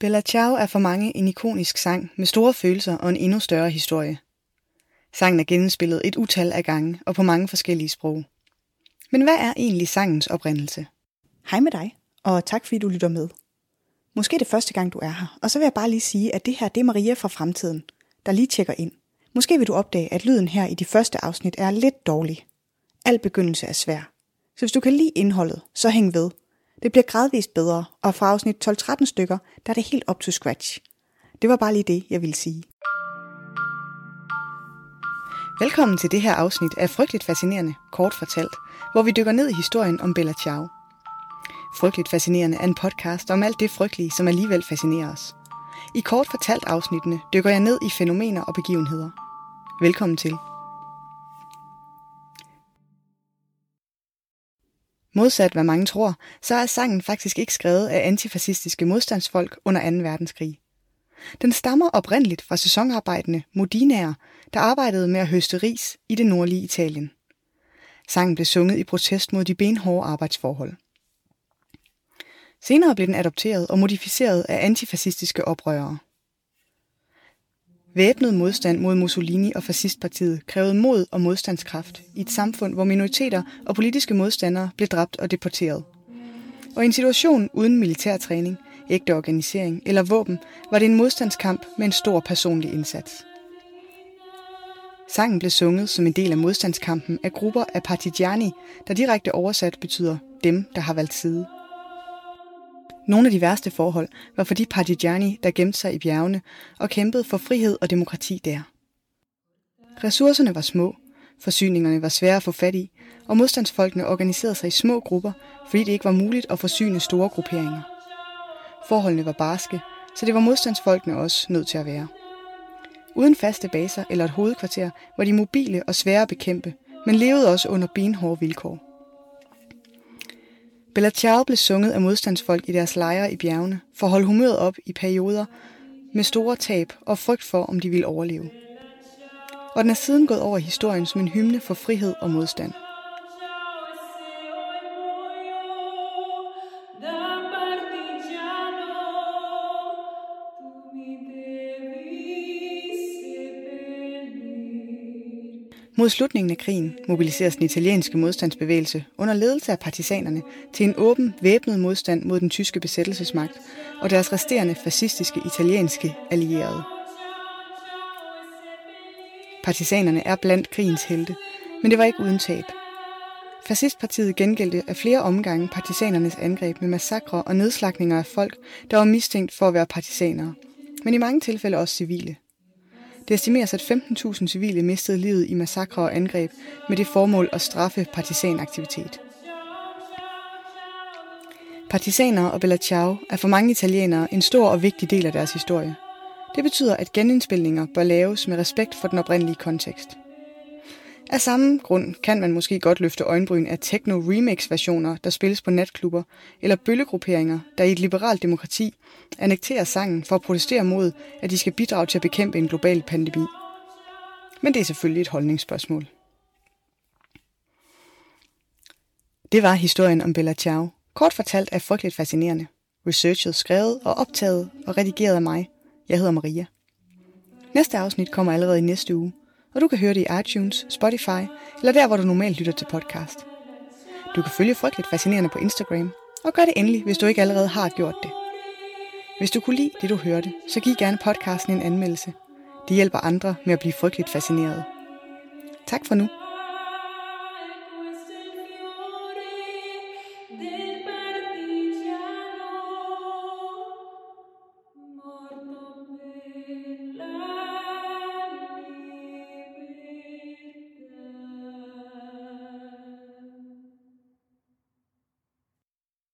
Bella Ciao er for mange en ikonisk sang med store følelser og en endnu større historie. Sangen er genspillet et utal af gange og på mange forskellige sprog. Men hvad er egentlig sangens oprindelse? Hej med dig, og tak fordi du lytter med. Måske er det første gang, du er her, og så vil jeg bare lige sige, at det her det er Maria fra fremtiden, der lige tjekker ind. Måske vil du opdage, at lyden her i de første afsnit er lidt dårlig. Al begyndelse er svær. Så hvis du kan lide indholdet, så hæng ved. Det bliver gradvist bedre, og fra afsnit 12-13 stykker, der er det helt op to scratch. Det var bare lige det, jeg ville sige. Velkommen til det her afsnit af Frygteligt Fascinerende, kort fortalt, hvor vi dykker ned i historien om Bella Ciao. Frygteligt Fascinerende er en podcast om alt det frygtelige, som alligevel fascinerer os. I kort fortalt afsnittene dykker jeg ned i fænomener og begivenheder. Velkommen til. Modsat hvad mange tror, så er sangen faktisk ikke skrevet af antifascistiske modstandsfolk under 2. verdenskrig. Den stammer oprindeligt fra sæsonarbejdende modinære, der arbejdede med at høste ris i det nordlige Italien. Sangen blev sunget i protest mod de benhårde arbejdsforhold. Senere blev den adopteret og modificeret af antifascistiske oprørere. Væbnet modstand mod Mussolini og fascistpartiet krævede mod og modstandskraft i et samfund, hvor minoriteter og politiske modstandere blev dræbt og deporteret. Og i en situation uden militærtræning, ægte organisering eller våben, var det en modstandskamp med en stor personlig indsats. Sangen blev sunget som en del af modstandskampen af grupper af partigiani, der direkte oversat betyder dem, der har valgt side. Nogle af de værste forhold var for de partigiani, der gemte sig i bjergene og kæmpede for frihed og demokrati der. Ressourcerne var små, forsyningerne var svære at få fat i, og modstandsfolkene organiserede sig i små grupper, fordi det ikke var muligt at forsyne store grupperinger. Forholdene var barske, så det var modstandsfolkene også nødt til at være. Uden faste baser eller et hovedkvarter var de mobile og svære at bekæmpe, men levede også under benhårde vilkår. Bella Ciao blev sunget af modstandsfolk i deres lejre i bjergene for at holde humøret op i perioder med store tab og frygt for, om de ville overleve. Og den er siden gået over historien som en hymne for frihed og modstand. Mod slutningen af krigen mobiliseres den italienske modstandsbevægelse under ledelse af partisanerne til en åben, væbnet modstand mod den tyske besættelsesmagt og deres resterende fascistiske italienske allierede. Partisanerne er blandt krigens helte, men det var ikke uden tab. Fascistpartiet gengældte af flere omgange partisanernes angreb med massakre og nedslagninger af folk, der var mistænkt for at være partisanere, men i mange tilfælde også civile. Det estimeres, at 15.000 civile mistede livet i massakre og angreb med det formål at straffe partisanaktivitet. Partisaner og Bella Ciao er for mange italienere en stor og vigtig del af deres historie. Det betyder, at genindspilninger bør laves med respekt for den oprindelige kontekst. Af samme grund kan man måske godt løfte øjenbryn af techno-remix-versioner, der spilles på natklubber, eller bøllegrupperinger, der i et liberalt demokrati annekterer sangen for at protestere mod, at de skal bidrage til at bekæmpe en global pandemi. Men det er selvfølgelig et holdningsspørgsmål. Det var historien om Bella Ciao. Kort fortalt er frygteligt fascinerende. Researchet skrevet og optaget og redigeret af mig. Jeg hedder Maria. Næste afsnit kommer allerede i næste uge og du kan høre det i iTunes, Spotify eller der, hvor du normalt lytter til podcast. Du kan følge Frygteligt Fascinerende på Instagram, og gør det endelig, hvis du ikke allerede har gjort det. Hvis du kunne lide det, du hørte, så giv gerne podcasten en anmeldelse. Det hjælper andre med at blive frygteligt fascineret. Tak for nu.